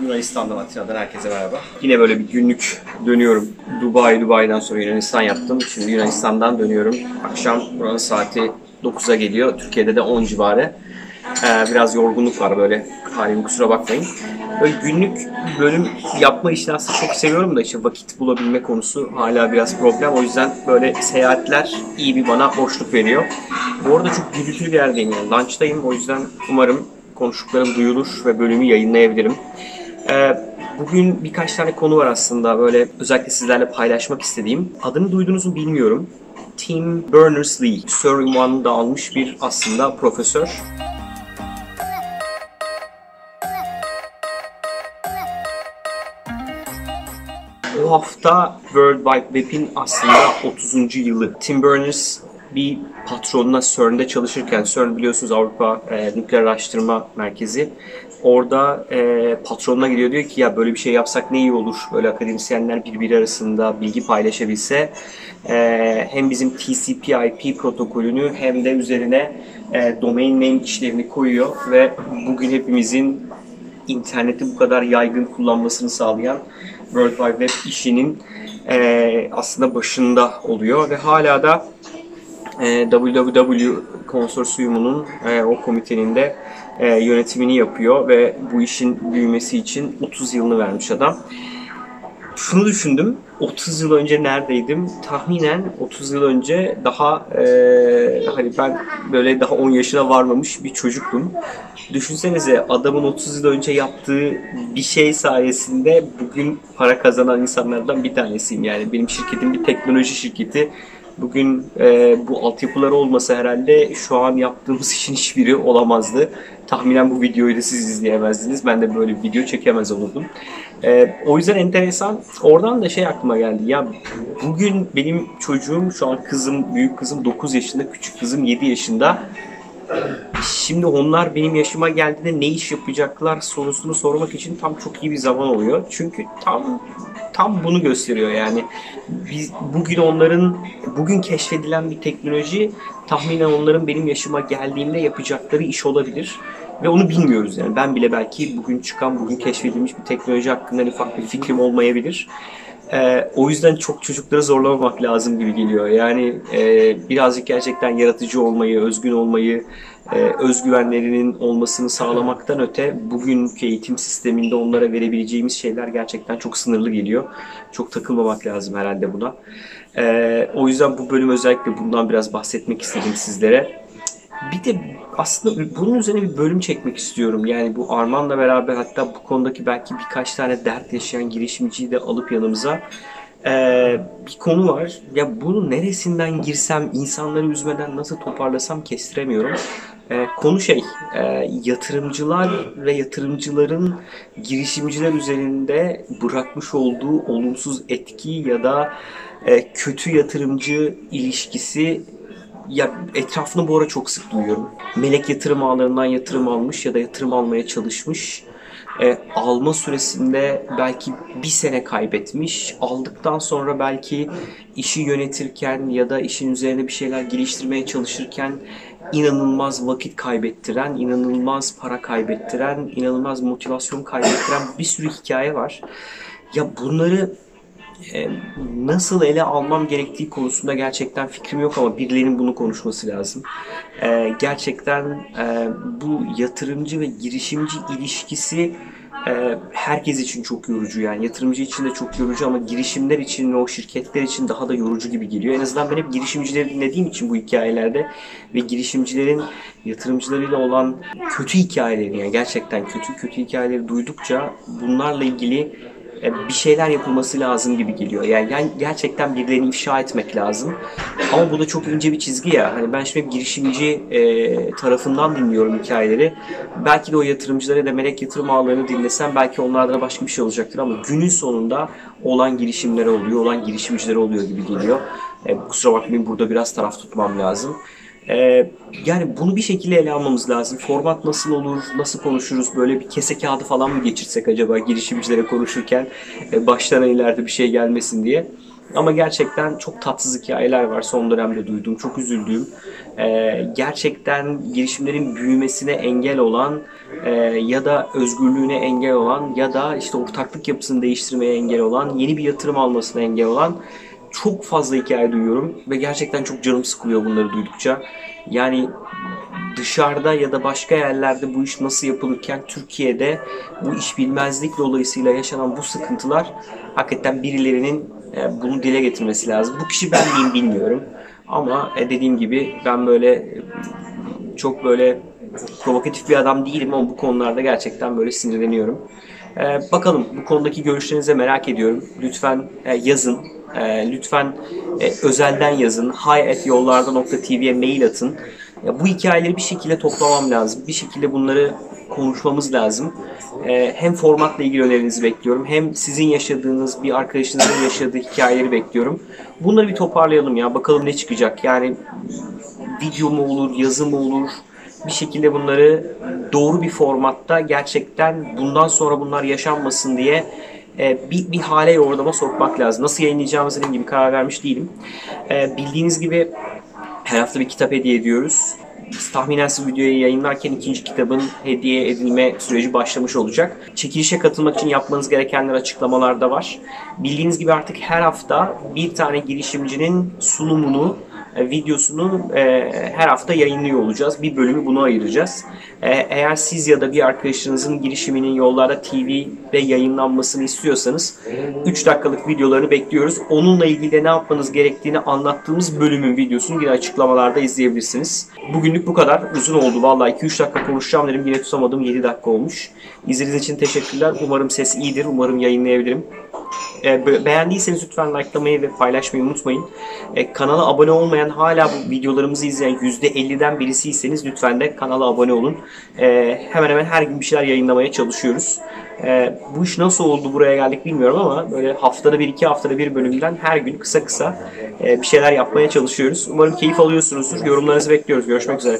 Yunanistan'dan Atina'dan herkese merhaba. Yine böyle bir günlük dönüyorum. Dubai, Dubai'den sonra Yunanistan yaptım. Şimdi Yunanistan'dan dönüyorum. Akşam buranın saati 9'a geliyor. Türkiye'de de 10 civarı. Ee, biraz yorgunluk var böyle halim kusura bakmayın. Böyle günlük bölüm yapma işini aslında çok seviyorum da işte vakit bulabilme konusu hala biraz problem. O yüzden böyle seyahatler iyi bir bana boşluk veriyor. Bu arada çok gürültülü bir yerdeyim yani. Lunch'tayım o yüzden umarım konuştuklarım duyulur ve bölümü yayınlayabilirim. Ee, bugün birkaç tane konu var aslında böyle özellikle sizlerle paylaşmak istediğim. Adını duydunuz mu bilmiyorum. Tim Berners-Lee, Sir Ünvanını da almış bir aslında profesör. Bu hafta World Wide Web'in aslında 30. yılı. Tim Berners bir patronuna CERN'de çalışırken, CERN biliyorsunuz Avrupa e, Nükleer Araştırma Merkezi. Orada e, patronuna gidiyor diyor ki ya böyle bir şey yapsak ne iyi olur. Böyle akademisyenler birbiri arasında bilgi paylaşabilse. E, hem bizim TCP/IP protokolünü hem de üzerine e, domain name işlevini koyuyor ve bugün hepimizin interneti bu kadar yaygın kullanmasını sağlayan World Wide Web işinin e, aslında başında oluyor ve hala da e, WWW konsorsiyumunun e, o komitenin de e, yönetimini yapıyor ve bu işin büyümesi için 30 yılını vermiş adam. Şunu düşündüm, 30 yıl önce neredeydim? Tahminen 30 yıl önce daha e, hani ben böyle daha 10 yaşına varmamış bir çocuktum. Düşünsenize adamın 30 yıl önce yaptığı bir şey sayesinde bugün para kazanan insanlardan bir tanesiyim. Yani benim şirketim bir teknoloji şirketi. Bugün e, bu altyapıları olmasa herhalde şu an yaptığımız işin hiçbiri olamazdı. Tahminen bu videoyu da siz izleyemezdiniz. Ben de böyle bir video çekemez olurdum. E, o yüzden enteresan. Oradan da şey aklıma geldi. Ya bugün benim çocuğum şu an kızım, büyük kızım 9 yaşında, küçük kızım 7 yaşında. Şimdi onlar benim yaşıma geldiğinde ne iş yapacaklar sorusunu sormak için tam çok iyi bir zaman oluyor. Çünkü tam tam bunu gösteriyor yani. Biz bugün onların bugün keşfedilen bir teknoloji tahminen onların benim yaşıma geldiğimde yapacakları iş olabilir. Ve onu bilmiyoruz yani. Ben bile belki bugün çıkan, bugün keşfedilmiş bir teknoloji hakkında ufak bir fikrim olmayabilir. Ee, o yüzden çok çocukları zorlamamak lazım gibi geliyor. Yani e, birazcık gerçekten yaratıcı olmayı, özgün olmayı, özgüvenlerinin olmasını sağlamaktan öte bugünkü eğitim sisteminde onlara verebileceğimiz şeyler gerçekten çok sınırlı geliyor. Çok takılmamak lazım herhalde buna. E, o yüzden bu bölüm özellikle bundan biraz bahsetmek istedim sizlere. Bir de aslında bunun üzerine bir bölüm çekmek istiyorum. Yani bu Arman'la beraber hatta bu konudaki belki birkaç tane dert yaşayan girişimciyi de alıp yanımıza ee, bir konu var. Ya bunu neresinden girsem, insanları üzmeden nasıl toparlasam kestiremiyorum. Ee, konu şey, e, yatırımcılar ve yatırımcıların girişimciler üzerinde bırakmış olduğu olumsuz etki ya da e, kötü yatırımcı ilişkisi ya etrafını bu ara çok sık duyuyorum. Melek yatırım ağlarından yatırım almış ya da yatırım almaya çalışmış. E, alma süresinde belki bir sene kaybetmiş. Aldıktan sonra belki işi yönetirken ya da işin üzerine bir şeyler geliştirmeye çalışırken inanılmaz vakit kaybettiren, inanılmaz para kaybettiren, inanılmaz motivasyon kaybettiren bir sürü hikaye var. Ya bunları e, nasıl ele almam gerektiği konusunda gerçekten fikrim yok ama birilerinin bunu konuşması lazım. E, gerçekten e, bu yatırımcı ve girişimci ilişkisi herkes için çok yorucu yani yatırımcı için de çok yorucu ama girişimler için ve o şirketler için daha da yorucu gibi geliyor. En azından ben hep girişimcileri dinlediğim için bu hikayelerde ve girişimcilerin yatırımcılarıyla olan kötü hikayeleri yani gerçekten kötü kötü hikayeleri duydukça bunlarla ilgili bir şeyler yapılması lazım gibi geliyor. Yani gerçekten birilerini ifşa etmek lazım. Ama bu da çok ince bir çizgi ya. Hani ben şimdi girişimci e, tarafından dinliyorum hikayeleri. Belki de o yatırımcılara da melek yatırım ağlarını dinlesem belki onlardan başka bir şey olacaktır ama günün sonunda olan girişimlere oluyor, olan girişimcilere oluyor gibi geliyor. E, kusura bakmayın burada biraz taraf tutmam lazım. Ee, yani bunu bir şekilde ele almamız lazım. Format nasıl olur, nasıl konuşuruz, böyle bir kese kağıdı falan mı geçirsek acaba girişimcilere konuşurken e, başlarına ileride bir şey gelmesin diye. Ama gerçekten çok tatsız hikayeler var son dönemde duyduğum, çok üzüldüğüm. Ee, gerçekten girişimlerin büyümesine engel olan e, ya da özgürlüğüne engel olan ya da işte ortaklık yapısını değiştirmeye engel olan, yeni bir yatırım almasına engel olan çok fazla hikaye duyuyorum ve gerçekten çok canım sıkılıyor bunları duydukça. Yani dışarıda ya da başka yerlerde bu iş nasıl yapılırken Türkiye'de bu iş bilmezlik dolayısıyla yaşanan bu sıkıntılar hakikaten birilerinin e, bunu dile getirmesi lazım. Bu kişi ben miyim bilmiyorum. Ama e, dediğim gibi ben böyle e, çok böyle provokatif bir adam değilim ama bu konularda gerçekten böyle sinirleniyorum. Ee, bakalım bu konudaki görüşlerinizi merak ediyorum. Lütfen e, yazın. E, lütfen e, özelden yazın. hi@yollarda.tv'ye mail atın. Ya, bu hikayeleri bir şekilde toplamam lazım. Bir şekilde bunları konuşmamız lazım. E, hem formatla ilgili önerinizi bekliyorum. Hem sizin yaşadığınız, bir arkadaşınızın yaşadığı hikayeleri bekliyorum. Bunları bir toparlayalım ya. Bakalım ne çıkacak. Yani video mu olur, yazı mı olur? bir şekilde bunları doğru bir formatta gerçekten bundan sonra bunlar yaşanmasın diye e, bir, bir hale yordama sokmak lazım. Nasıl yayınlayacağımızı dediğim gibi karar vermiş değilim. E, bildiğiniz gibi her hafta bir kitap hediye ediyoruz. Biz tahminen siz videoyu yayınlarken ikinci kitabın hediye edilme süreci başlamış olacak. Çekilişe katılmak için yapmanız gerekenler açıklamalarda var. Bildiğiniz gibi artık her hafta bir tane girişimcinin sunumunu videosunu e, her hafta yayınlıyor olacağız. Bir bölümü buna ayıracağız. E, eğer siz ya da bir arkadaşınızın girişiminin yollarda TV'de yayınlanmasını istiyorsanız 3 dakikalık videolarını bekliyoruz. Onunla ilgili ne yapmanız gerektiğini anlattığımız bölümün videosunu yine açıklamalarda izleyebilirsiniz. Bugünlük bu kadar. Uzun oldu. Vallahi 2-3 dakika konuşacağım dedim. Yine tutamadım. 7 dakika olmuş. İzlediğiniz için teşekkürler. Umarım ses iyidir. Umarım yayınlayabilirim. E, beğendiyseniz lütfen likelamayı ve paylaşmayı unutmayın. E, kanala abone olmayan hala bu videolarımızı izleyen %50'den birisiyseniz lütfen de kanala abone olun. E, hemen hemen her gün bir şeyler yayınlamaya çalışıyoruz. E, bu iş nasıl oldu buraya geldik bilmiyorum ama böyle haftada bir iki haftada bir bölümden her gün kısa kısa e, bir şeyler yapmaya çalışıyoruz. Umarım keyif alıyorsunuzdur. Yorumlarınızı bekliyoruz. Görüşmek üzere.